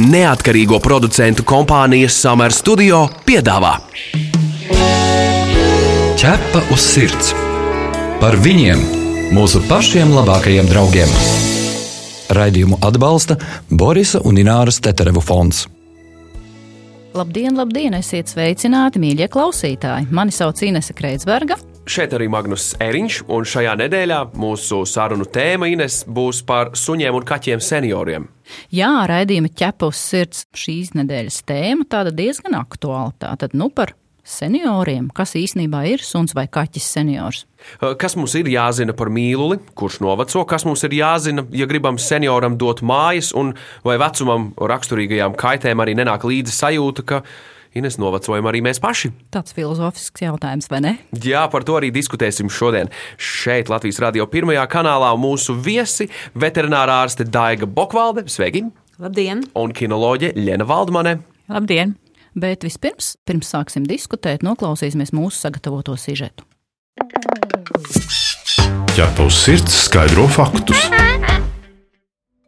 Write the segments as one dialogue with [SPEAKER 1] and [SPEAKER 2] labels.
[SPEAKER 1] Neatkarīgo producentu kompānijas Summer Studio piedāvā
[SPEAKER 2] Ķepa uz sirds par viņiem, mūsu pašiem labākajiem draugiem. Raidījumu atbalsta Borisa un Ināras Teterevu fonds.
[SPEAKER 3] Labdien, labdien! Esiet sveicināti, mīļie klausītāji! Mani sauc Inese Kreitsberga.
[SPEAKER 1] Šeit arī Magnus Eriņš, un šajā nedēļā mūsu sarunu tēma Ines būs par suņiem un kaķiem senioriem.
[SPEAKER 3] Jā, raidījuma ķepus sirds šīs nedēļas tēma tāda diezgan aktuāla. Tātad, nu par senioriem, kas īsnībā ir suns vai kaķis seniors.
[SPEAKER 1] Kas mums ir jāzina par mīluli, kurš noveco, kas mums ir jāzina, ja gribam senioram dot mājas, un vai vecumam raksturīgajām kaitēm arī nenāk līdzi sajūta, ka Ines novecojam arī mēs paši.
[SPEAKER 3] Tāds filozofisks jautājums, vai ne?
[SPEAKER 1] Jā, par to arī diskutēsim šodien. Šeit Latvijas radio pirmajā kanālā mūsu viesi - veterinārā ārste Daiga Bokvalde. Sveiki!
[SPEAKER 4] Labdien!
[SPEAKER 1] Un kinoloģe Lena Valdmane.
[SPEAKER 4] Labdien!
[SPEAKER 3] Bet vispirms, pirms sāksim diskutēt, noklausīsimies mūsu sagatavoto sižetu.
[SPEAKER 5] Ķepa uz sirds skaidro faktus.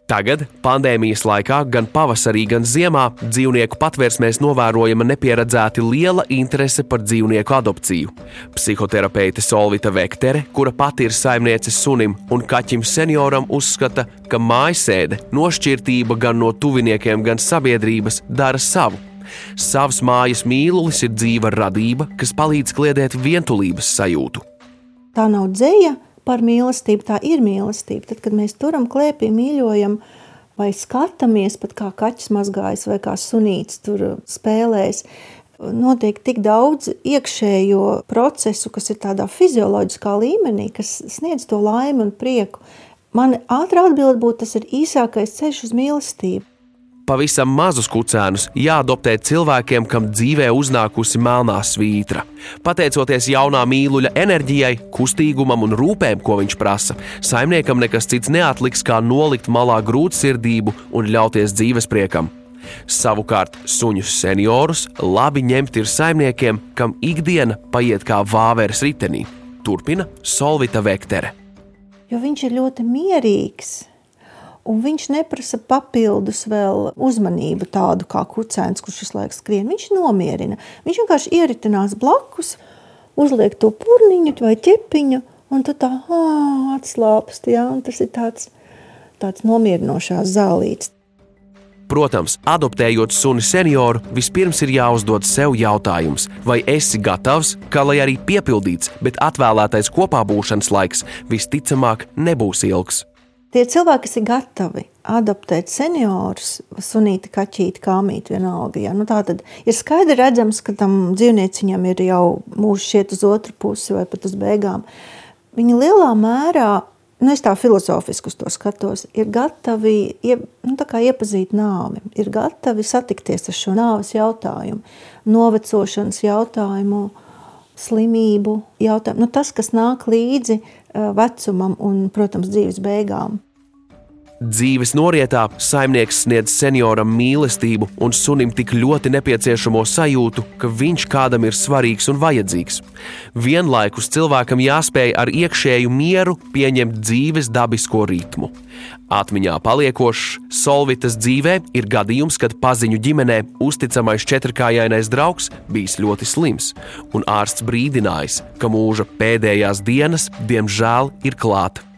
[SPEAKER 1] Tagad, pandēmijas laikā, gan pavasarī, gan ziemā, dzīvnieku patvērsmēs novērojama nepieredzēti liela interese par dzīvnieku adopciju. Psihoterapeite Solvita Vektere, kura pati ir saimniece sunim un kaķim senioram, uzskata, ka mājasēde, nošķirtība gan no tuviniekiem, gan sabiedrības dara savu. Savs mājas mīlulis ir dzīva radība, kas palīdz kliedēt vientulības sajūtu.
[SPEAKER 6] Tā nav dzēja, par mīlestību, tā ir mīlestība. Tad, kad mēs turam klēpī, mīļojam, vai skatāmies, pat kā kaķis mazgājas, vai kā sunīts tur spēlēs, notiek tik daudz iekšējo procesu, kas ir tādā fizioloģiskā līmenī, kas sniedz to laimi un prieku. Man ātrā atbilde būtu, tas ir īsākais ceļš uz mīlestību
[SPEAKER 1] pavisam mazus kucēnus jāadoptē cilvēkiem, kam dzīvē uznākusi melnā svītra. Pateicoties jaunā mīluļa enerģijai, kustīgumam un rūpēm, ko viņš prasa, saimniekam nekas cits neatliks kā nolikt malā grūtsirdību un ļauties dzīvespriekam. Savukārt suņus seniorus labi ņemt ir saimniekiem, kam ikdiena paiet kā vāveres ritenī. Turpina Solvita Vektere.
[SPEAKER 6] Jo viņš ir ļoti mierīgs Un viņš neprasa papildus vēl uzmanību, tādu kā kucēns, kurš visu laiku skrien. Viņš nomierina. Viņš vienkārši ieritinās blakus, uzliek to purniņu vai ķepiņu, un tad tā atslāpst. Ja? Tas ir tāds, tāds nomierinošās zālīts.
[SPEAKER 1] Protams, adoptējot suni senioru, vispirms ir jāuzdod sev jautājums, vai esi gatavs, kā lai arī piepildīts, bet atvēlētais kopā būšanas laiks visticamāk nebūs ilgs.
[SPEAKER 6] Tie cilvēki, kas ir gatavi adaptēt seniorus, sunīti, kaķīti, kāmīti, vienalga. Ja? Nu, tā tad ir skaidri redzams, ka tam dzīvnieciņam ir jau mūžs šiet uz otru pusi vai pat uz beigām. Viņi lielā mērā, nu es tā filozofiski uz to skatos, ir gatavi ie, nu, iepazīt nāvi, ir gatavi satikties ar šo nāves jautājumu, novecošanas jautājumu, slimību jautājumu. Nu, tas, kas nāk līdzi vecumam un, protams, dzīves beigām.
[SPEAKER 1] Dzīves norietā saimnieks sniedz senioram mīlestību un sunim tik ļoti nepieciešamo sajūtu, ka viņš kādam ir svarīgs un vajadzīgs. Vienlaikus cilvēkam jāspēj ar iekšēju mieru pieņemt dzīves dabisko ritmu. Atmiņā paliekošs Solvitas dzīvē ir gadījums, kad paziņu ģimenē uzticamais četrkājainais draugs bijis ļoti slims, un ārsts brīdinājis, ka mūža pēdējās dienas, diemžēl, ir klāta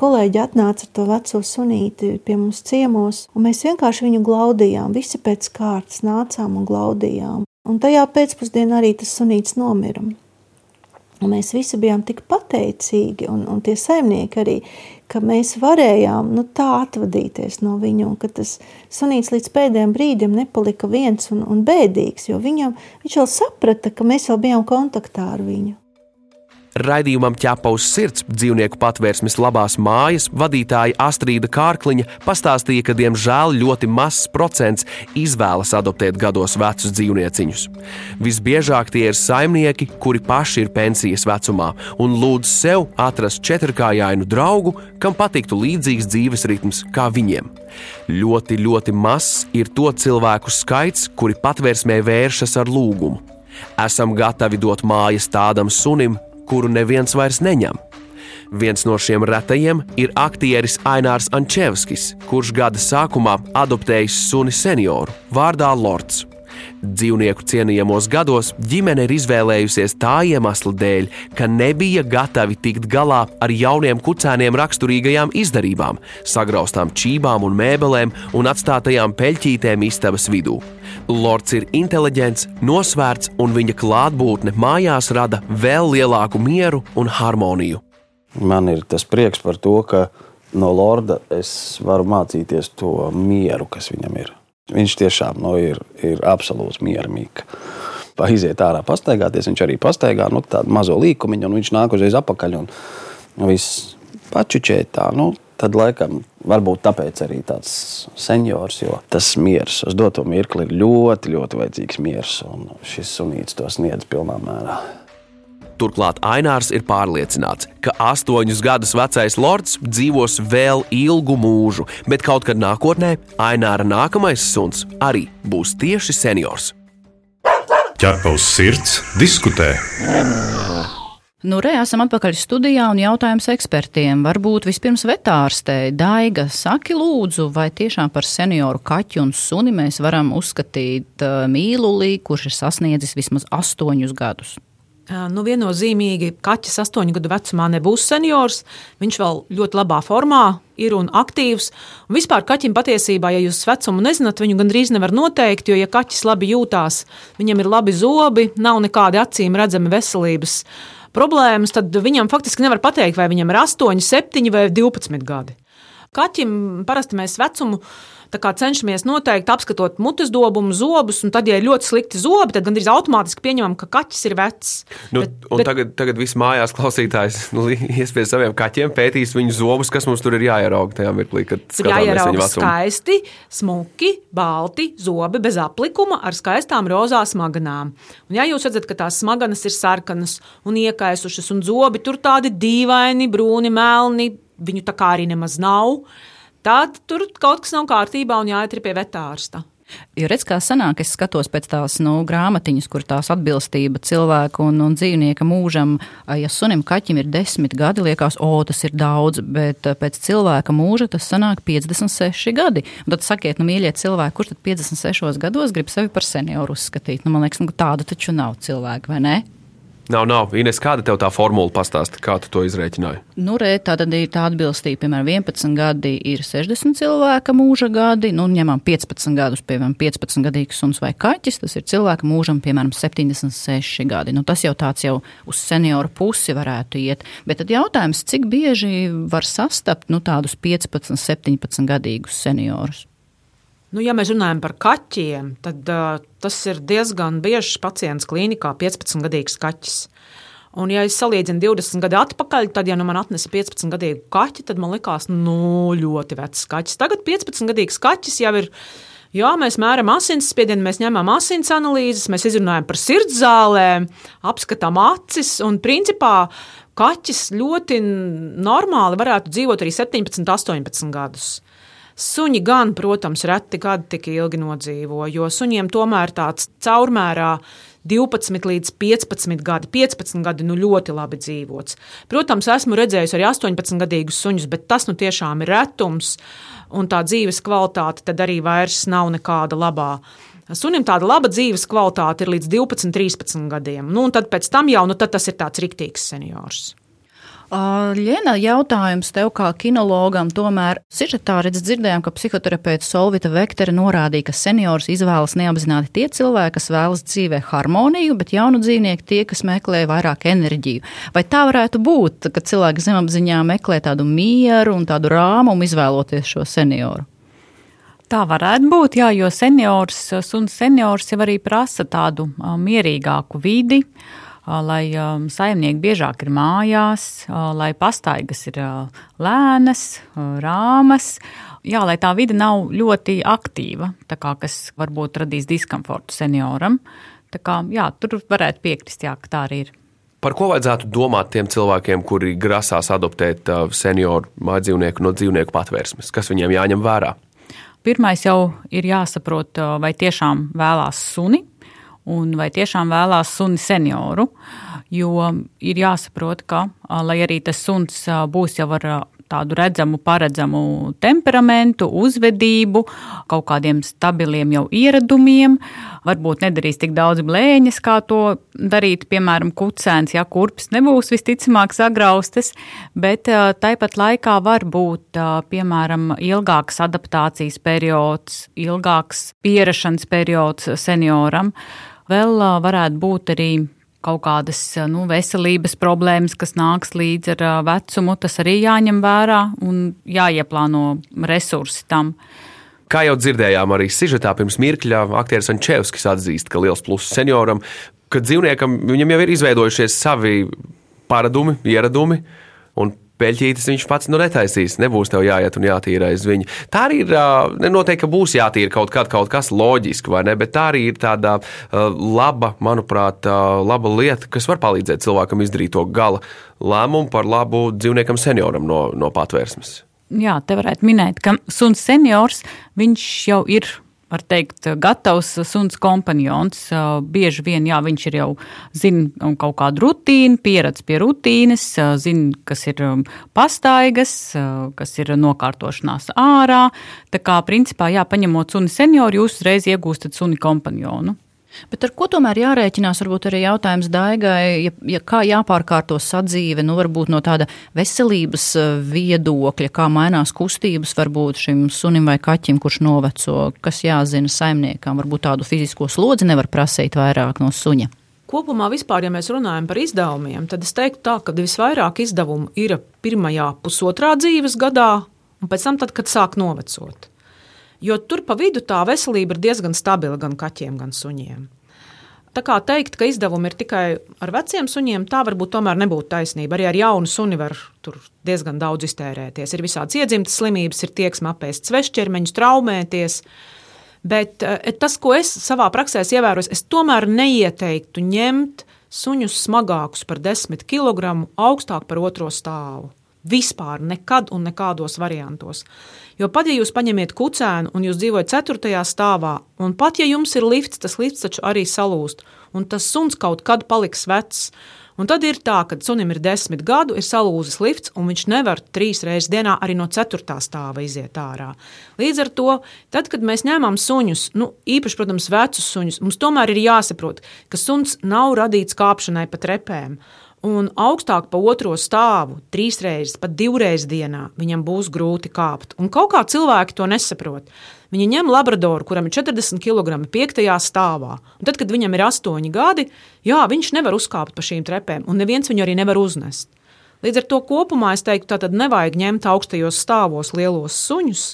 [SPEAKER 6] kolēģi atnāca ar to veco sunīti pie mums ciemos, un mēs vienkārši viņu glaudījām. Visi pēc kārtas nācām un glaudījām. Un tajā pēcpusdienā arī tas sunīts nomira. Un mēs visi bijām tik pateicīgi, un, un tie saimnieki arī, ka mēs varējām nu, tā atvadīties no viņa, un ka tas sunīts līdz pēdējiem brīdim nepalika viens un, un bēdīgs, jo viņam, viņš jau saprata, ka mēs jau bijām kontaktā ar viņu.
[SPEAKER 1] Raidījumam ķepa uz sirds dzīvnieku patvērsmes labās mājas vadītāja Astrīda Kārkliņa pastāstīja, ka diemžēl ļoti mazs procents izvēlas adoptēt gados vecus dzīvnieciņus. Visbiežāk tie ir saimnieki, kuri paši ir pensijas vecumā un lūdz sev atrast četrkājainu draugu, kam patiktu līdzīgs dzīves ritms kā viņiem. Ļoti, ļoti mazs ir to cilvēku skaits, kuri patvērsmē vēršas ar lūgumu. Esam gatavi dot mājas tādam sunim, kuru neviens vairs neņem. Viens no šiem retajiem ir aktieris Ainārs Ančevskis, kurš gada sākumā adoptējis suni senioru vārdā Lords. Dzīvnieku cienījamos gados ģimene ir izvēlējusies tā iemesla dēļ, ka nebija gatavi tikt galā ar jauniem kucēniem raksturīgajām izdarībām, sagraustām čībām un mēbelēm un atstātajām peļķītēm istabas vidū. Lords ir inteliģents, nosvērts, un viņa klātbūtne mājās rada vēl lielāku mieru un harmoniju.
[SPEAKER 4] Man ir tas prieks par to, ka no Lorda es varu mācīties to mieru, kas viņam ir. Viņš tiešām nu, ir, ir absolūts miermīgs. Iziet ārā, pastaigāties. Viņš arī pastaigā nu, tādu mazo līkumiņu, un viņš nāk uzreiz apakaļ un viss pačučētā. Nu, tad laikam varbūt tāpēc arī tāds seniors, jo tas miers uz doto mirkli ir ļoti, ļoti vajadzīgs miers, un šis sunīts to sniedz pilnā mērā.
[SPEAKER 1] Turklāt Ainārs ir pārliecināts, ka astoņus gadus vecais lords dzīvos vēl ilgu mūžu, bet kaut kad nākotnē Aināra nākamais suns arī būs tieši seniors.
[SPEAKER 5] Ķerpa uz sirds, diskutē.
[SPEAKER 3] Nu, re, esam atpakaļ studijā un jautājums ekspertiem. Varbūt vispirms vetārstē Daiga saki lūdzu, vai tiešām par senioru kaķu un suni mēs varam uzskatīt uh, mīlulī, kurš ir sasniedzis vismaz astoņus gadus.
[SPEAKER 7] Nu, viennozīmīgi kaķis astoņu gadu vecumā nebūs seniors. Viņš vēl ļoti labā formā ir un aktīvs. Un vispār kaķim patiesībā, ja jūs vecumu nezināt, viņu gandrīz nevar noteikt, jo, ja kaķis labi jūtās, viņam ir labi zobi, nav nekādi acīm redzami veselības problēmas, tad viņam faktiski nevar pateikt, vai viņam ir 8, 7 vai 12 gadi. Kaķim parasti mēs vecumu cenšamies noteikt, apskatot mutes dobumu, zobus, tad, ja ir ļoti slikti zobi, tad gandrīz automātiski pieņemam, ka kaķis ir vecs.
[SPEAKER 1] Nu, bet, bet... Tagad, tagad viss mājās klausītājs nu, iespējas saviem kaķiem pētīs viņu zobus, kas mums tur ir jāierauga tajā mirklī, kad skatāmies.
[SPEAKER 7] Skaisti, smuki, balti zobi bez aplikuma ar skaistām rozā smaganām. Un, ja jūs redzat, ka tās smaganas ir sarkanas un iekaisušas, un zobi tur tādi dīvaini, brūni, melni, viņu tā kā arī nemaz nav tad tur kaut kas nav kārtībā un jāiet pie vetārsta.
[SPEAKER 3] Jo redz, kā sanāk, es skatos pēc tās nu, grāmatiņas, kur tās atbilstība cilvēku un, un dzīvnieka mūžam, ja sunim kaķim ir desmit gadi, liekas, o, tas ir daudz, bet pēc cilvēka mūža tas sanāk 56 gadi. Un tad sakiet, nu, mīļie cilvēki, kurš tad 56 gados grib sevi par senioru uzskatīt? Nu, man liekas, nu, tāda taču nav cilvēka, vai ne?
[SPEAKER 1] Nav, nav. Ines, kāda tev tā formula pastāsta, kā tu to izreikināji?
[SPEAKER 3] Nu, re, tā tad ir tā atbilstība, piemēram, 11 gadi ir 60 cilvēka mūža gadi, nu, ņemam 15 gadus, piemēram, 15 gadīgs suns vai kaķis, tas ir cilvēka mūžam, piemēram, 76 gadi. Nu, tas jau tāds jau uz senioru pusi varētu iet, bet tad jautājums, cik bieži var sastapt, nu, tādus 15, 17 gadīgus seniorus?
[SPEAKER 7] Nu, ja mēs runājam par kaķiem, tad uh, tas ir diezgan biežs pacients klīnikā, 15-gadīgs kaķis. Un, ja es salīdzinu 20 gadu atpakaļ, tad, ja nu man atnesa 15 gadīgu kaķi, tad man likās, nu, ļoti vecs kaķis. Tagad 15 gadīgs kaķis jau ir. Jā, mēs mēram asinsspiedienu, mēs ņemam asins analīzes, mēs izrunājam par sirdzālēm, apskatām acis. Un, principā, kaķis ļoti normāli varētu dzīvot arī 17, 18 gadus. Suņi gan, protams, reti gadi tik ilgi nodzīvo, jo suņiem tomēr tāds caurmērā 12 līdz 15 gadi. 15 gadi nu ļoti labi dzīvots. Protams, esmu redzējusi arī 18 gadīgus suņus, bet tas nu tiešām ir retums, un tā dzīves kvalitāte tad arī vairs nav nekāda labā. Sunim tāda laba dzīves kvalitāte ir līdz 12, 13 gadiem. Nu, un tad pēc tam jau nu, tas ir tāds riktīgs seniors.
[SPEAKER 3] Ļena, jautājums tev kā kinologam, tomēr sižetā redz dzirdējām, ka psihoterapeits Solvita Vektere norādīja, ka seniors izvēlas neapzināti tie cilvēki, kas vēlas dzīvē harmoniju, bet jaunu dzīvnieku tie, kas meklē vairāk enerģiju. Vai tā varētu būt, ka cilvēki zemapziņā meklē tādu mieru un tādu rāmumu izvēloties šo senioru?
[SPEAKER 8] Tā varētu būt, jā, jo seniors, suns seniors jau arī prasa tādu mierīgāku vidi, uh, lai saimnieki biežāk ir mājās, lai pastaigas ir lēnas, rāmas. Jā, lai tā vide nav ļoti aktīva, kā, kas varbūt radīs diskomfortu senioram. Tā kā, jā, tur varētu piekrist, jā, ka tā arī ir.
[SPEAKER 1] Par ko vajadzētu domāt tiem cilvēkiem, kuri grasās adoptēt senioru mājdzīvnieku no dzīvnieku patvērsmes? Kas viņiem jāņem vērā?
[SPEAKER 8] Pirmais jau ir jāsaprot, vai tiešām vēlās suni, un vai tiešām vēlās suni senioru. Jo ir jāsaprot, ka, lai arī tas suns būs jau ar tādu redzamu, paredzamu temperamentu, uzvedību, kaut kādiem stabiliem jau ieradumiem. Varbūt nedarīs tik daudz blēņas, kā to darīt, piemēram, kucēns, ja kurpes nebūs visticamāk sagraustas, bet tāpat laikā var būt, piemēram, ilgāks adaptācijas periods, ilgāks pierašanas periods senioram. Vēl varētu būt arī kaut kādas nu, veselības problēmas, kas nāks līdz ar vecumu, tas arī jāņem vērā un jāieplāno resursi tam.
[SPEAKER 1] Kā jau dzirdējām, arī sižetā pirms mirkļa aktieris Ančevskis atzīst, ka liels pluss senioram, ka dzīvniekam jau ir izveidojušies savi paradumi, ieradumi, un peļķītes viņš pats nu netaisīs. Nebūs tev jāiet un jātīra aiz viņa. Tā arī ir. Nenoteikti, ka būs jātīra kaut, kad, kaut kas loģiski, vai ne? Bet tā arī ir tāda laba, manuprāt, laba lieta, kas var palīdzēt cilvēkam izdarīt to gala lēmumu par labu dzīvniekam senioram no, no patvērsmes.
[SPEAKER 8] Jā, te varētu minēt, ka suns seniors, viņš jau ir var teikt, gatavs suns kompanions. Bieži vien jā, viņš ir jau zina kaut kādu rutīnu, pieredzi pie rutīnas, zina, kas ir pastaigas, kas ir nokārtošanās ārā. Tā kā principā, jā, paņemot suni senioru, jūs uzreiz iegūstat suni kompanionu.
[SPEAKER 3] Bet ar ko tomēr jārēķinās? Varbūt arī jautājums Daigai, ja, ja kā jāpārkārto sadzīve, nu varbūt no tāda veselības eh, viedokļa, kā mainās kustības varbūt šim sunim vai kaķim, kurš noveco, kas jāzina saimniekam, varbūt tādu fizisko slodzi nevar prasīt vairāk no suņa.
[SPEAKER 7] Kopumā, vispār, ja mēs runājam par izdevumiem, tad es teiktu, tā, ka visvairāk izdevumu ir pirmajā pusotrā dzīves gadā, un pēc tam, tad, kad sāk novecot. Jo tur pa vidu tā veselība ir diezgan stabila gan kaķiem, gan suņiem. Tā kā teikt, ka izdevumi ir tikai ar veciem suņiem, tā varbūt tomēr nebūtu taisnība. Arī ar jaunu suni var diezgan daudz iztērēties. Ir visādas iedzimtas slimības, ir tieksme apēst svešķermeņus, traumēties. Bet eh, tas, ko es savā praksē ievēroju, es tomēr neieteiktu ņemt suņus smagākus par 10 kg augstāk par otro stāvu. Vispār nekad un nekādos variantos. Jo pat ja jūs paņemiet kucēnu un jūs dzīvojat 4. stāvā, un pat ja jums ir lifts, tas lifts taču arī salūst, un tas suns kaut kad paliks vecs. Un tad ir tā, ka sunim ir desmit gadu, ir salūzis lifts, un viņš nevar trīs reizes dienā arī no ceturtā stāva iziet ārā. Līdz ar to, tad, kad mēs ņemam suņus, nu, īpaši, protams, vecus suņus, mums tomēr ir jāsaprot, ka suns nav radīts kāpšanai pa trepēm un augstāk pa otro stāvu, trīs reizes, pat divreiz dienā, viņam būs grūti kāpt. Un kaut kā cilvēki to nesaprot. Viņi ņem labradoru, kuram ir 40 kg, 5. stāvā. Un tad, kad viņam ir 8 gadi, jā, viņš nevar uzkāpt pa šīm trepēm, un neviens viņu arī nevar uznest. Līdz ar to kopumā es teiktu, ka nevajag ņemt augstajos stāvos lielos suņus.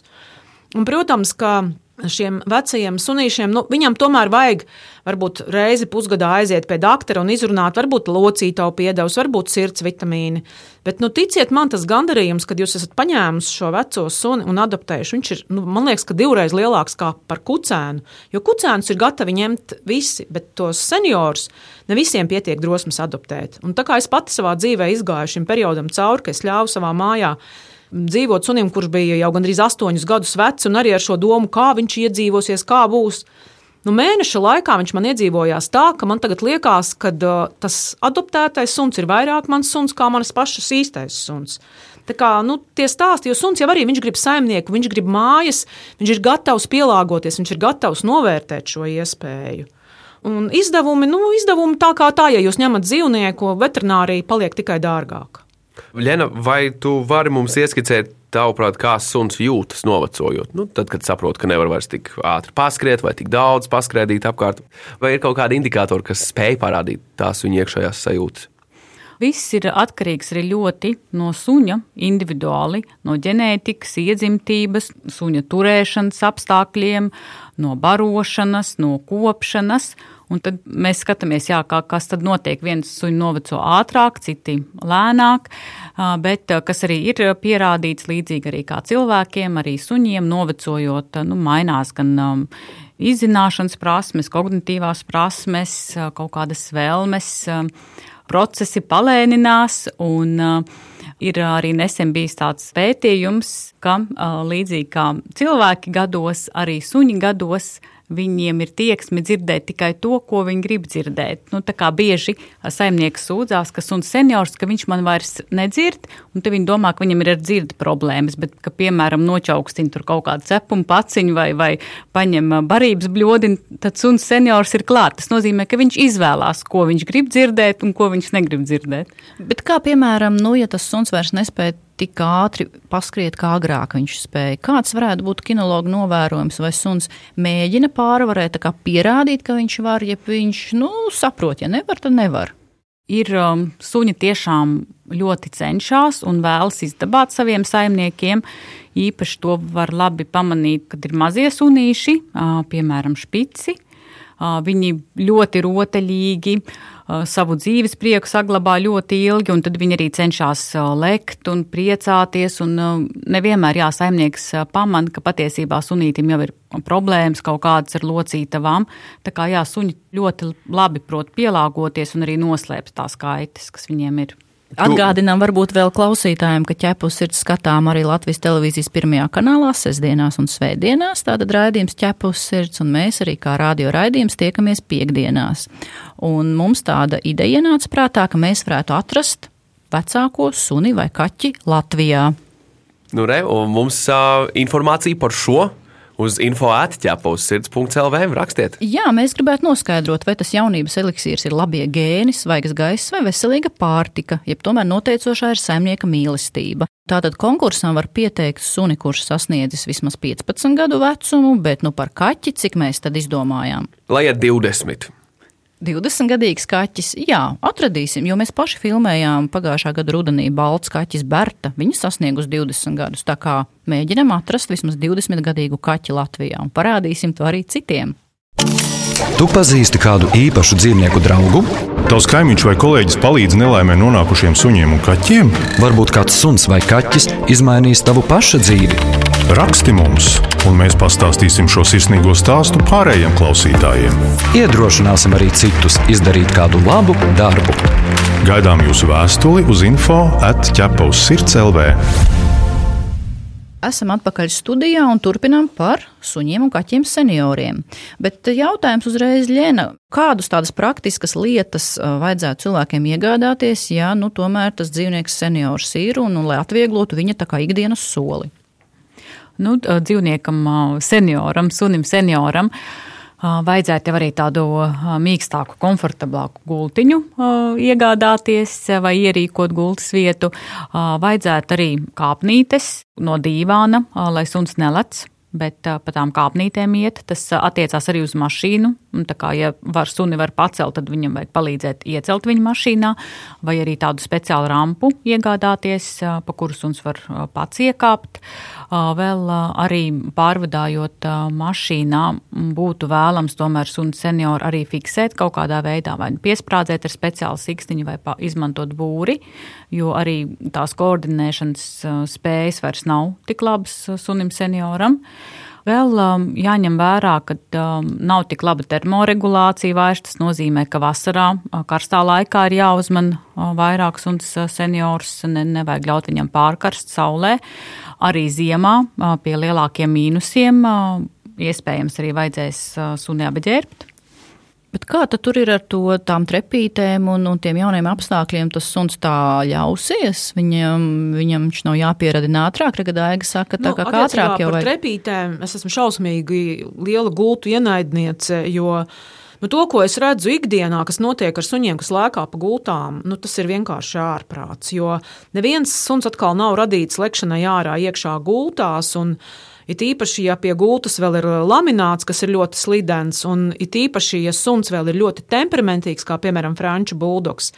[SPEAKER 7] Un, protams, ka šiem vecajiem sunīšiem, nu, viņam tomēr vajag varbūt reizi pusgadā aiziet pie doktora un izrunāt, varbūt locītavu piedevs, varbūt sirds vitamīni. Bet, nu, ticiet man, tas gandarījums, kad jūs esat paņēmuši šo veco suni un adaptējuši, viņš ir, nu, man liekas, ka divreiz lielāks kā par kucēnu. Jo kucēnus ir gatavi ņemt visi, bet tos seniorus ne visiem pietiek drosmes adoptēt. Un tā kā es pati savā dzīvē izgāju šim periodam cauri, ka es ļāvu savā mājā dzīvot sunim, kurš bija jau gandrīz astoņus gadus vecs, un arī ar šo domu, kā viņš iedzīvosies, kā būs. Nu, mēneša laikā viņš man iedzīvojās tā, ka man tagad liekas, ka uh, tas adoptētais suns ir vairāk mans suns kā manas pašas īstais suns. Tā kā, nu, tie stāsti, jo suns jau arī viņš grib saimnieku, viņš grib mājas, viņš ir gatavs pielāgoties, viņš ir gatavs novērtēt šo iespēju. Un izdevumi, nu, izdevumi tā kā tā, ja jūs ņemat dzīvnieku, veterinārija paliek tikai dārgāka.
[SPEAKER 1] Lena, vai tu vari mums ieskicēt, tavuprāt, kā suns jūtas novecojot? Nu, tad, kad saprot, ka nevar vairs tik ātri paskriet vai tik daudz paskrēdīt apkārt, vai ir kaut kādi indikātori, kas spēj parādīt tās viņa iekšējās sajūtas?
[SPEAKER 8] Viss ir atkarīgs arī ļoti no suņa, individuāli, no ģenētikas, iedzimtības, suņa turēšanas apstākļiem, no barošanas, no kopšanas. Un tad mēs skatāmies, jā, kā, kas tad notiek. Viens suņi noveco ātrāk, citi lēnāk, bet kas arī ir pierādīts līdzīgi arī kā cilvēkiem, arī suņiem novecojot, nu, mainās gan izzināšanas prasmes, kognitīvās prasmes, kaut kādas vēlmes, procesi palēninās un Ir arī nesen bijis tāds pētījums, ka līdzīgi kā cilvēki gados, arī suņi gados viņiem ir tieksme dzirdēt tikai to, ko viņi grib dzirdēt. Nu, tā kā bieži saimnieks sūdzās, ka suns seniors, ka viņš man vairs nedzird, un te viņi domā, ka viņam ir ar dzirdi problēmas, bet, ka, piemēram, nočaukstina tur kaut kādu cepumu paciņu vai, vai paņem barības bļodi, tad suns seniors ir klāt. Tas nozīmē, ka viņš izvēlās, ko viņš grib dzirdēt un ko viņš negrib dzirdēt.
[SPEAKER 3] Bet kā, piemēram, nu, ja tas suns vairs nespēja tik ātri paskriet, kā agrāk viņš spēja. Kāds varētu būt kinologa novērojums, vai suns mēģina pārvarēt, kā pierādīt, ka viņš var, ja viņš nu, saprot, ja nevar, tad nevar.
[SPEAKER 8] Ir um, suņi tiešām ļoti cenšas un vēlas izdabāt saviem saimniekiem. Īpaši to var labi pamanīt, kad ir mazie sunīši, piemēram, špici. Viņi ļoti rotaļīgi, savu dzīves prieku saglabā ļoti ilgi, un tad viņi arī cenšas lekt un priecāties. Un nevienmēr jā, saimnieks pamana, ka patiesībā sunītim jau ir problēmas kaut kādas ar locītavām. Tā kā jā, suņi ļoti labi prot pielāgoties un arī noslēpt tās kaitas, kas viņiem ir.
[SPEAKER 3] Atgādinām varbūt vēl klausītājiem, ka ķepus ir skatām arī Latvijas televīzijas pirmajā kanālā sestdienās un svētdienās. Tātad raidījums ķepus sirds, un mēs arī kā radio raidījums tiekamies piekdienās. Un mums tāda ideja nāca prātā, ka mēs varētu atrast vecāko suni vai kaķi Latvijā.
[SPEAKER 1] Nu, re, un mums uh, informācija par šo uz info.ķepa uz sirds.lv. rakstiet.
[SPEAKER 3] Jā, mēs gribētu noskaidrot, vai tas jaunības eliksīrs ir labie gēni, svaigas gaiss vai veselīga pārtika, jeb tomēr noteicošā ir saimnieka mīlestība. Tātad konkursam var pieteikt suni, kurš sasniedzis vismaz 15 gadu vecumu, bet nu par kaķi, cik mēs tad izdomājām?
[SPEAKER 1] Lai ir 20.
[SPEAKER 3] 20 gadīgs kaķis, jā, atradīsim, jo mēs paši filmējām pagājušā gada rudenī balts kaķis Berta. Viņa sasniegus 20 gadus, tā kā mēģinam atrast vismaz 20 gadīgu kaķi Latvijā un parādīsim to arī citiem.
[SPEAKER 2] Tu pazīsti kādu īpašu dzīvnieku draugu?
[SPEAKER 5] Tavs kaimiņš vai kolēģis palīdz nelaimē nonākušiem suņiem un kaķiem?
[SPEAKER 2] Varbūt kāds suns vai kaķis izmainīs tavu pašu dzīvi.
[SPEAKER 5] Raksti mums, un mēs pastāstīsim šo sirsnīgo stāstu pārējiem klausītājiem.
[SPEAKER 2] Iedrošināsim arī citus izdarīt kādu labu darbu.
[SPEAKER 5] Gaidām jūsu vēstuli uz info atķepa uz sirds LV.
[SPEAKER 3] Esam atpakaļ studijā un turpinām par suņiem un kaķiem senioriem. Bet jautājums uzreiz, Lēna, kādus tādas praktiskas lietas vajadzētu cilvēkiem iegādāties, ja nu, tomēr tas dzīvnieks seniors ir un, un lai atvieglotu viņa ikdienas soli?
[SPEAKER 8] Nu, dzīvniekam, senioram, sunim, senioram. Vajadzētu arī tādu mīkstāku, komfortablāku gultiņu iegādāties vai ierīkot gultas vietu. Vajadzētu arī kāpnītes no dīvāna, lai suns nelec bet pa tām kāpnītēm iet. Tas attiecās arī uz mašīnu. Tā kā, ja var suni var pacelt, tad viņam vajag palīdzēt iecelt viņu mašīnā, vai arī tādu speciālu rampu iegādāties, pa kuru suns var pats iekāpt. Vēl arī pārvadājot mašīnā, būtu vēlams tomēr sunu senioru arī fiksēt kaut kādā veidā, vai piesprādzēt ar speciālu sikstiņu, vai izmantot būri, jo arī tās koordinēšanas spējas vairs nav tik labas sunim senioram. Vēl um, jāņem vērā, ka um, nav tik laba termoregulācija vairs. Tas nozīmē, ka vasarā, uh, karstā laikā ir jāuzman uh, vairāk suns uh, seniors, ne, nevajag ļaut viņam pārkarst saulē. Arī ziemā pie lielākiem mīnusiem iespējams arī vajadzēs suni apģērbt.
[SPEAKER 3] Bet kā tur ir ar to, tām trepītēm un, un tiem jauniem apstākļiem? Tas suns tā ļausies. Viņam, viņam viņš nav jāpieradina ātrāk. Regadāja saka, tā nu, kā ātrāk
[SPEAKER 7] jau vajag. Trepītēm es esmu šausmīgi liela gultu ienaidniece, jo nu, to, ko es redzu ikdienā, kas notiek ar suņiem, kas lēkā pa gultām, nu, tas ir vienkārši ārprāts. Jo neviens suns atkal nav radīts lekšanai ārā iekšā gultās. Un, It īpaši, ja pie gultas vēl ir uh, lamināts, kas ir ļoti slidens, un it īpaši, ja suns vēl ir ļoti temperamentīgs, kā piemēram franču buldogs.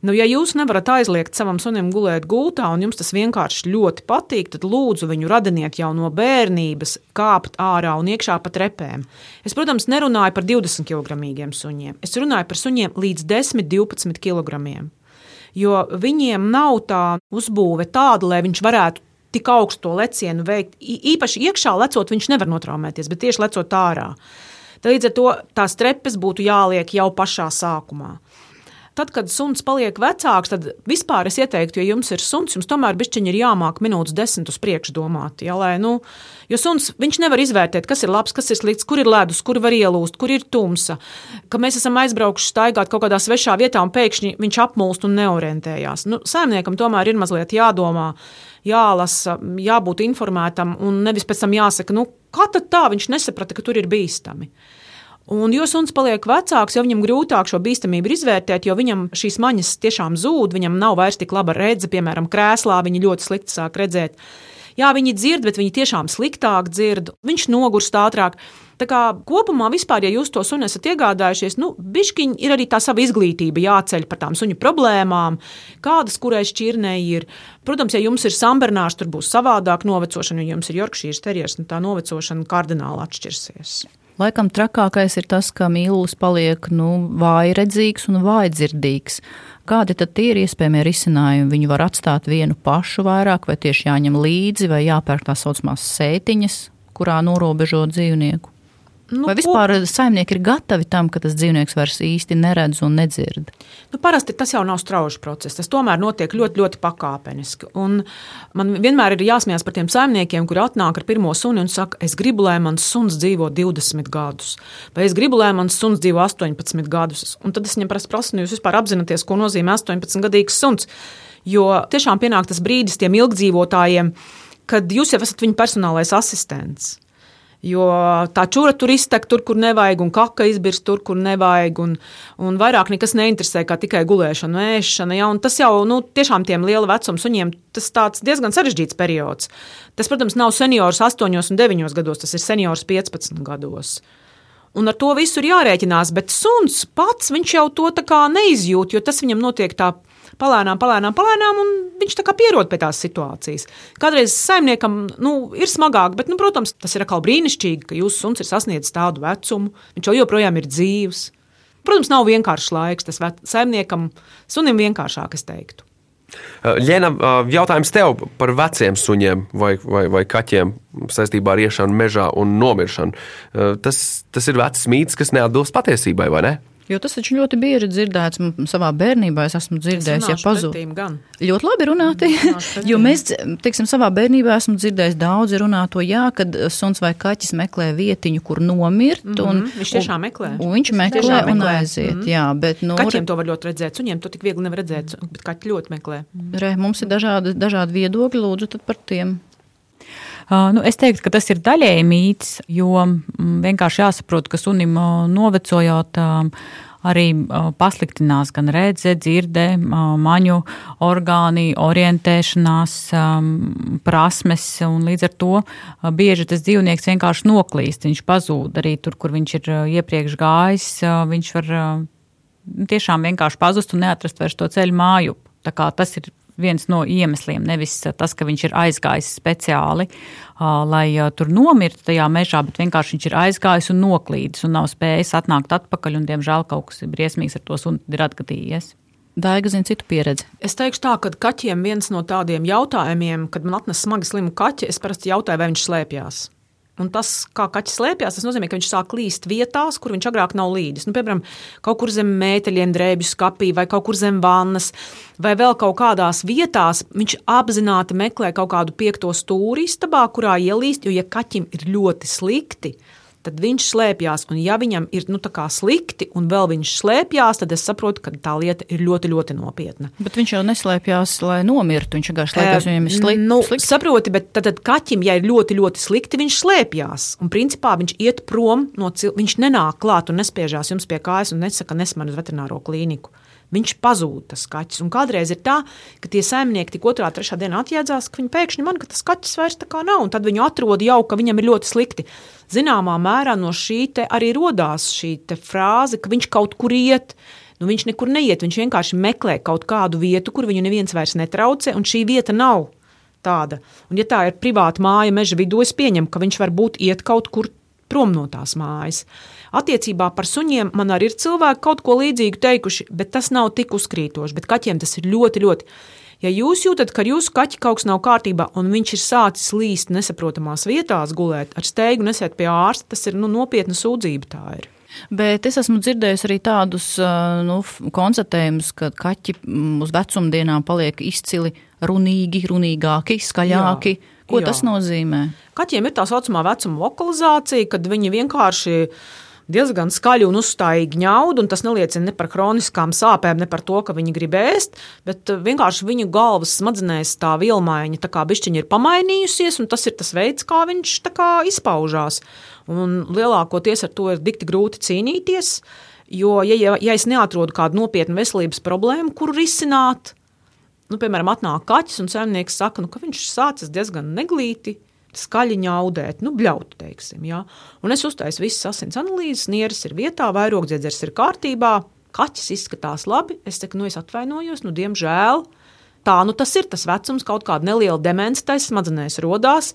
[SPEAKER 7] Nu, ja jūs nevarat aizliegt savam sunim gulēt gultā, un jums tas vienkārši ļoti patīk, tad lūdzu viņu radiniet jau no bērnības, kāpt ārā un iekšā pa trepēm. Es, protams, nerunāju par 20 kg suņiem. Es runāju par suņiem līdz 10, 12 kg. Jo viņiem nav tā uzbūve tāda, lai viņš varētu tik augstu lecienu veikt. Īpaši iekšā lecot, viņš nevar notraumēties, bet tieši lecot ārā. Tad līdz ar to tās trepes būtu jāliek jau pašā sākumā. Tad, kad suns paliek vecāks, tad vispār es ieteiktu, ja jums ir suns, jums tomēr bišķiņi ir jāmāk minūtes desmit uz priekšu domāt. Ja, lai, nu, jo suns nevar izvērtēt, kas ir labs, kas ir slikts, kur ir ledus, kur var ielūst, kur ir tumsa. Ka mēs esam aizbraukuši staigāt kaut kādā svešā vietā un pēkšņi viņš apmulst un neorientējās. Nu, saimniekam tomēr ir mazliet jādomā jālasa, jābūt informētam, un nevis pēc tam jāsaka, nu, kā tad tā viņš nesaprata, ka tur ir bīstami. Un, jo suns paliek vecāks, jo viņam grūtāk šo bīstamību izvērtēt, jo viņam šīs maņas tiešām zūd, viņam nav vairs tik laba redzes, piemēram, krēslā viņi ļoti slikti sāk redzēt. Jā, viņi dzird, bet viņi tiešām sliktāk dzird, viņš nogurst ātrāk. Tā kā kopumā, vispār, ja jūs to sunu esat iegādājušies, nu, bišķiņi ir arī tā sava izglītība jāceļ par tām suņu problēmām, kādas kurai šķirnei ir. Protams, ja jums ir sambernārs, tur būs savādāk novecošana, ja jums ir Yorkshire terjers, nu, tā novecošana kardināli atšķirsies.
[SPEAKER 3] Laikam trakākais ir tas, ka mīlestības paliek nu, vājredzīgs un vājdzirdīgs. Kādi tad ir iespējamie risinājumi? Viņu var atstāt vienu pašu vairāk, vai tieši jāņem līdzi, vai jāpērk tā saucamās sētiņas, kurā norobežo dzīvnieku? Nu, Vai vispār ko... saimnieki ir gatavi tam, ka tas dzīvnieks vairs īsti neredz un nedzird?
[SPEAKER 7] Nu, parasti tas jau nav strauji process. Tas tomēr notiek ļoti, ļoti pakāpeniski. Un man vienmēr ir jāsmējās par tiem saimniekiem, kuri atnāk ar pirmo suni un saka, es gribu, lai mans suns dzīvo 20 gadus, vai es gribu, lai mans suns dzīvo 18 gadus. Un tad es viņam prasu, nu, jūs vispār apzināties, ko nozīmē 18 gadīgs suns. Jo tiešām pienāk tas brīdis tiem ilgdzīvotājiem, kad jūs jau esat viņa personālais asistents. Jo tā čūra tur iztek tur, kur nevajag, un kaka izbirst tur, kur nevajag. Un, un vairāk nekas neinteresē, kā tikai gulēšana, ēšana. Ja, tas jau nu, tiešām tiem liela vecuma suņiem tas diezgan sarežģīts periods. Tas, protams, nav seniors 8 un 9 gados, tas ir seniors 15 gados. Un ar to visu ir jārēķinās, bet suns pats jau to neizjūt, jo tas viņam notiek tā palēnām, palēnām, palēnām, un viņš tā kā pierod pie tās situācijas. Kādreiz saimniekam nu, ir smagāk, bet, nu, protams, tas ir atkal brīnišķīgi, ka jūsu suns ir sasniedzis tādu vecumu, viņš joprojām ir dzīves. Protams, nav vienkāršs laiks, tas saimniekam, sunim vienkāršāk, es teiktu.
[SPEAKER 1] Ļena, jautājums tev par veciem suņiem vai, vai, vai kaķiem saistībā ar iešanu mežā un nomiršanu. Tas, tas ir vecs mīts, kas neatbilst patiesībai, vai ne?
[SPEAKER 3] Jo tas taču ļoti bieži dzirdēts savā bērnībā. Es esmu dzirdējis, ja pazūd. Ļoti labi runāti. jo mēs, teiksim, savā bērnībā esmu dzirdējis daudzi runā to, jā, kad suns vai kaķis meklē vietiņu, kur nomirt.
[SPEAKER 7] Mm -hmm. un, viņš tiešām meklē.
[SPEAKER 3] Un, un viņš meklē, meklē un aiziet. Mm -hmm. jā, bet,
[SPEAKER 7] nu, Kaķiem to var ļoti redzēt. Suņiem to tik viegli nevar redzēt, bet kaķi ļoti meklē.
[SPEAKER 3] Re, mums ir dažādi, dažādi viedokļi, lūdzu, par tiem.
[SPEAKER 8] Nu, es teiktu, ka tas ir daļēji mīts, jo mm, vienkārši jāsaprot, ka sunim novecojot arī pasliktinās gan redzes, dzirde, maņu orgāni, orientēšanās prasmes, un līdz ar to bieži tas dzīvnieks vienkārši noklīst, viņš pazūd arī tur, kur viņš ir iepriekš gājis, viņš var tiešām vienkārši pazust un neatrast vairs to ceļu māju. Tā kā tas ir viens no iemesliem. Nevis tas, ka viņš ir aizgājis speciāli, lai tur nomirtu tajā mežā, bet vienkārši viņš ir aizgājis un noklīdis un nav spējis atnākt atpakaļ. Un, diemžēl kaut kas briesmīgs ar to sunu ir atgadījies.
[SPEAKER 3] Daiga zina citu pieredzi.
[SPEAKER 7] Es teikšu tā, ka kaķiem viens no tādiem jautājumiem, kad man atnes smagi slimu kaķi, es parasti jautāju, vai viņš slēpjas. Un tas, kā kaķis slēpjas, tas nozīmē, ka viņš sāk līst vietās, kur viņš agrāk nav līdis. Nu, piemēram, kaut kur zem mēteļiem, drēbju skapī, vai kaut kur zem vannas, vai vēl kaut kādās vietās. Viņš apzināti meklē kaut kādu piekto stūri istabā, kurā ielīst, jo, ja kaķim ir ļoti slikti, tad viņš slēpjas. Un, ja viņam ir nu, slikti, un vēl viņš slēpjas, tad es saprotu, ka tā lieta ir ļoti, ļoti nopietna.
[SPEAKER 3] Bet viņš jau neslēpjas, lai nomirtu. Viņš vienkārši slēpjas, viņam ir slikti.
[SPEAKER 7] Nu, slikti. Saproti, bet tad, tad kaķim, ja ir ļoti, ļoti slikti, viņš slēpjas. Un principā viņš iet prom no cilvēka. Viņš nenāk klāt un nespiežās jums pie kājas un nesaka, nesman uz veterināro klīniku. Viņš pazūd, tas kaķis. Un kādreiz ir tā, ka tie saimnieki tik otrā, trešā dienā atjēdzās, ka viņi pēkšņi man, ka tas kaķis vairs tā kā nav, un tad viņu atrod jau, ka viņam ir ļoti slikti zināmā mērā no šī arī radās šī frāze, ka viņš kaut kur iet. Nu, viņš nekur neiet, viņš vienkārši meklē kaut kādu vietu, kur viņu neviens vairs netraucē, un šī vieta nav tāda. Un, ja tā ir privāta māja meža vidū, es pieņemu, ka viņš varbūt iet kaut kur prom no tās mājas. Attiecībā par suņiem man arī ir cilvēki kaut ko līdzīgu teikuši, bet tas nav tik uzkrītoši. Bet kaķiem tas ir ļoti, ļoti Ja jūs jūtat, ka jūsu kaķi kaut kas nav kārtībā un viņš ir sācis līst nesaprotamās vietās, gulēt ar steigu, nesiet pie ārsta, tas ir nu, nopietna sūdzība. Tā ir.
[SPEAKER 3] Bet es esmu dzirdējusi arī tādus nu, konstatējumus, ka kaķi uz vecumdienām paliek izcili runīgi, runīgāki, skaļāki. Jā. Ko Jā. tas nozīmē?
[SPEAKER 7] Kaķiem ir tā saucamā vecuma lokalizācija, kad viņi vienkārši diezgan skaļi un uzstājīgi ņaud, un tas neliecina ne par kroniskām sāpēm, ne par to, ka viņi grib ēst, bet vienkārši viņu galvas smadzenēs tā vilmaiņa tā kā bišķiņa ir pamainījusies, un tas ir tas veids, kā viņš kā izpaužās. Un lielākoties ar to ir dikti grūti cīnīties, jo, ja, ja es neatrodu kādu nopietnu veselības problēmu, kuru risināt, nu, piemēram, atnāk kaķis un saimnieks saka, nu, ka viņš sācis diezgan neglīti. Skaļi ņaudēt, nu, bļaut, teiksim. Ja? Un es uztaisu visas asins analīzes, nieres ir vietā, vairogdziedzers ir kārtībā, kaķis izskatās labi. Es saku, nu, es atvainojos, nu, diemžēl. Tā nu tas ir tas vecums, kaut kāda neliela demence taisa smadzenēs rodās.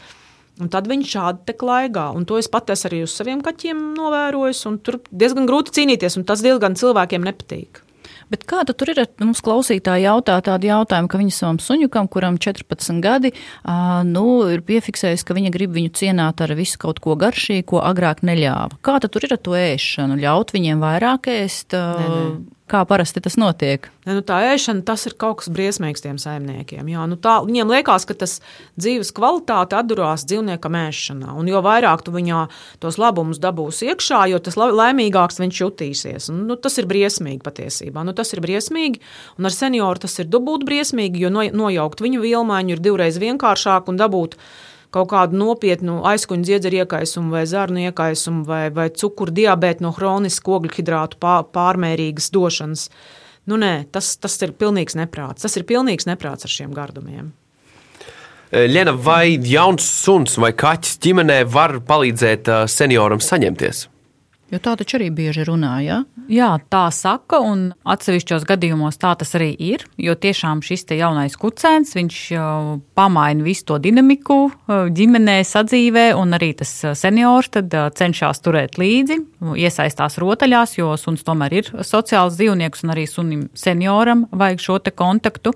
[SPEAKER 7] Un tad viņš šādi te klaigā. Un to es pat esmu arī uz saviem kaķiem novērojis. Tur diezgan grūti cīnīties, un tas diezgan cilvēkiem nepatīk.
[SPEAKER 3] Bet kāda tur ir? Mums klausītāji jautā tādu jautājumu, ka viņa savam suņukam, kuram 14 gadi, nu, ir piefiksējis, ka viņa grib viņu cienāt ar visu kaut ko garšīgu, ko agrāk neļāva. Kāda tur ir ar to ēšanu? Ļaut viņiem vairāk ēst? Ne, ne. Kā parasti tas notiek?
[SPEAKER 7] Ne, nu tā ēšana tas ir kaut kas briesmīgs tiem saimniekiem. Jā, nu tā, viņiem liekas, ka tas dzīves kvalitāte atdurās dzīvniekam ēšanā. Un jo vairāk tu viņā tos labumus dabūsi iekšā, jo tas laimīgāks viņš jutīsies. Un, nu, tas ir briesmīgi patiesībā. Nu, tas ir briesmīgi. Un ar senioru tas ir dubult briesmīgi, jo no, nojaukt viņu vilmaiņu ir divreiz vienkāršāk un dabūt kaut kādu nopietnu aizkuņu dziedzeru iekaisumu vai zarnu iekaisumu vai, vai cukuru diabētu no hronisku ogļhidrātu pārmērīgas došanas. Nu, nē, tas, tas ir pilnīgs neprāts. Tas ir pilnīgs neprāts ar šiem gardumiem.
[SPEAKER 1] Lena, vai jauns suns vai kaķis ģimenē var palīdzēt senioram saņemties?
[SPEAKER 3] Jo tā taču arī bieži runā. Ja?
[SPEAKER 8] Jā, tā saka, un atsevišķos gadījumos tā tas arī ir. Jo tiešām šis jaunais kucēns, viņš pamaina visu to dinamiku ģimenē, sadzīvē, un arī tas seniors tad cenšas turēt līdzi, iesaistās rotaļās, jo suns tomēr ir sociāls dzīvnieks, un arī sunim senioram vajag šo kontaktu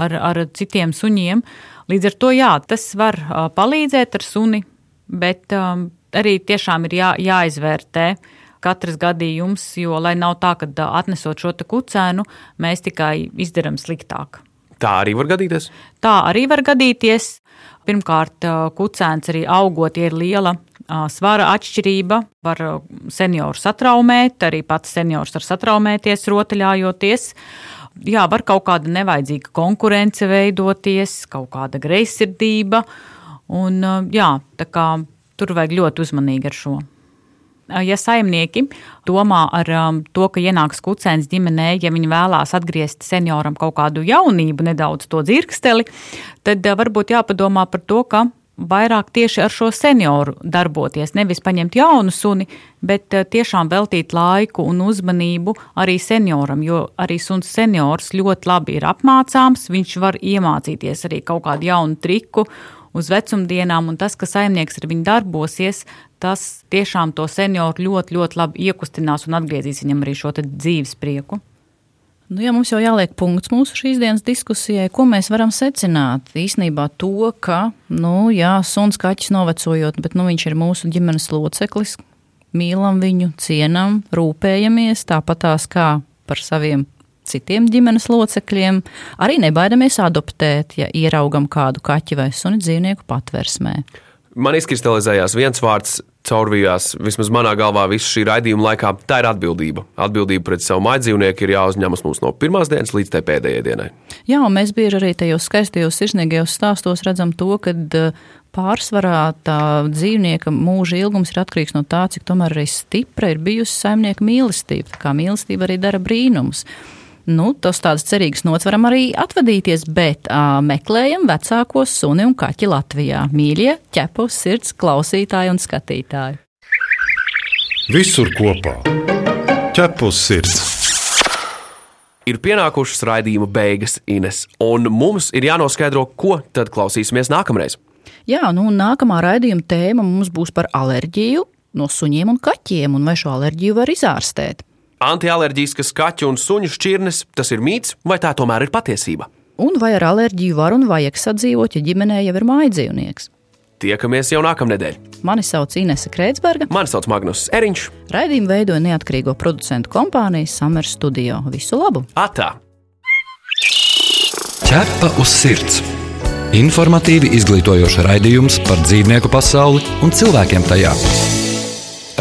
[SPEAKER 8] ar, ar citiem suņiem. Līdz ar to jā, tas var palīdzēt ar suni, bet um, arī tiešām ir jā, jāizvērtē katrs gadījums, jo lai nav tā, ka atnesot šo kucēnu, mēs tikai izdarām sliktāk.
[SPEAKER 1] Tā arī var gadīties?
[SPEAKER 8] Tā arī var gadīties. Pirmkārt, kucēns arī augot, ja ir liela svara atšķirība, var senioru satraumēt, arī pats seniors var satraumēties rotaļājoties. Jā, var kaut kāda nevajadzīga konkurence veidoties, kaut kāda greizsirdība. Un, jā, tā kā tur vajag ļoti uzmanīgi ar šo. Ja saimnieki domā ar um, to, ka ienāks kucēns ģimenē, ja viņi vēlās atgriezt senioram kaut kādu jaunību, nedaudz to dzirksteli, tad uh, varbūt jāpadomā par to, ka vairāk tieši ar šo senioru darboties. Nevis paņemt jaunu suni, bet uh, tiešām veltīt laiku un uzmanību arī senioram, jo arī suns seniors ļoti labi ir apmācāms, viņš var iemācīties arī kaut kādu jaunu triku uz vecumdienām, un tas, ka saimnieks ar viņu darbosies, tas tiešām to senioru ļoti, ļoti labi iekustinās un atgriezīs viņam arī šo dzīves prieku.
[SPEAKER 3] Nu, ja mums jau jāliek punkts mūsu šīs dienas diskusijai, ko mēs varam secināt? Īsnībā to, ka, nu, jā, suns kaķis novecojot, bet nu, viņš ir mūsu ģimenes loceklis, mīlam viņu, cienam, rūpējamies tāpat tās kā par saviem citiem ģimenes locekļiem, arī nebaidamies adoptēt, ja ieraugam kādu kaķi vai suni dzīvnieku patversmē.
[SPEAKER 1] Man izkristalizējās viens vārds, caurvījās vismaz manā galvā visu šī raidījuma laikā. Tā ir atbildība. Atbildība pret savu mājdzīvnieku ir jāuzņemas mums no pirmās dienas līdz tai pēdējai dienai.
[SPEAKER 3] Jā, un mēs bieži arī tajos skaistajos sirsnīgajos stāstos redzam to, ka uh, pārsvarā tā dzīvnieka mūža ilgums ir atkarīgs no tā, cik tomēr arī stipra ir bijusi saimnieka mīlestība. Tā kā mīlestība arī dara brīnumus nu, tas tāds cerīgs nots varam arī atvadīties, bet uh, meklējam vecāko suni un kaķi Latvijā. Mīļie, ķepus sirds klausītāji un skatītāji.
[SPEAKER 5] Visur kopā - ķepus sirds.
[SPEAKER 1] Ir pienākušas raidījuma beigas, Ines, un mums ir jānoskaidro, ko tad klausīsimies nākamreiz.
[SPEAKER 3] Jā, nu nākamā raidījuma tēma mums būs par alerģiju no suņiem un kaķiem, un vai šo alerģiju var izārstēt.
[SPEAKER 1] Antialerģiskas kaķu un suņu šķirnes tas ir mīts, vai tā tomēr ir patiesība?
[SPEAKER 3] Un vai ar alerģiju var un vajag sadzīvot, ja ģimenē jau ir mājdzīvnieks?
[SPEAKER 1] Tiekamies jau nākamnedēļ!
[SPEAKER 3] Mani sauc Inese Kreitsberga.
[SPEAKER 1] Mani sauc Magnus Eriņš.
[SPEAKER 3] Raidījumu veidoja neatkarīgo producentu kompānija Summer Studio. Visu labu!
[SPEAKER 1] Atā!
[SPEAKER 2] Ķepa uz sirds! Informatīvi izglītojoši raidījums par dzīvnieku pasauli un cilvēkiem tajā.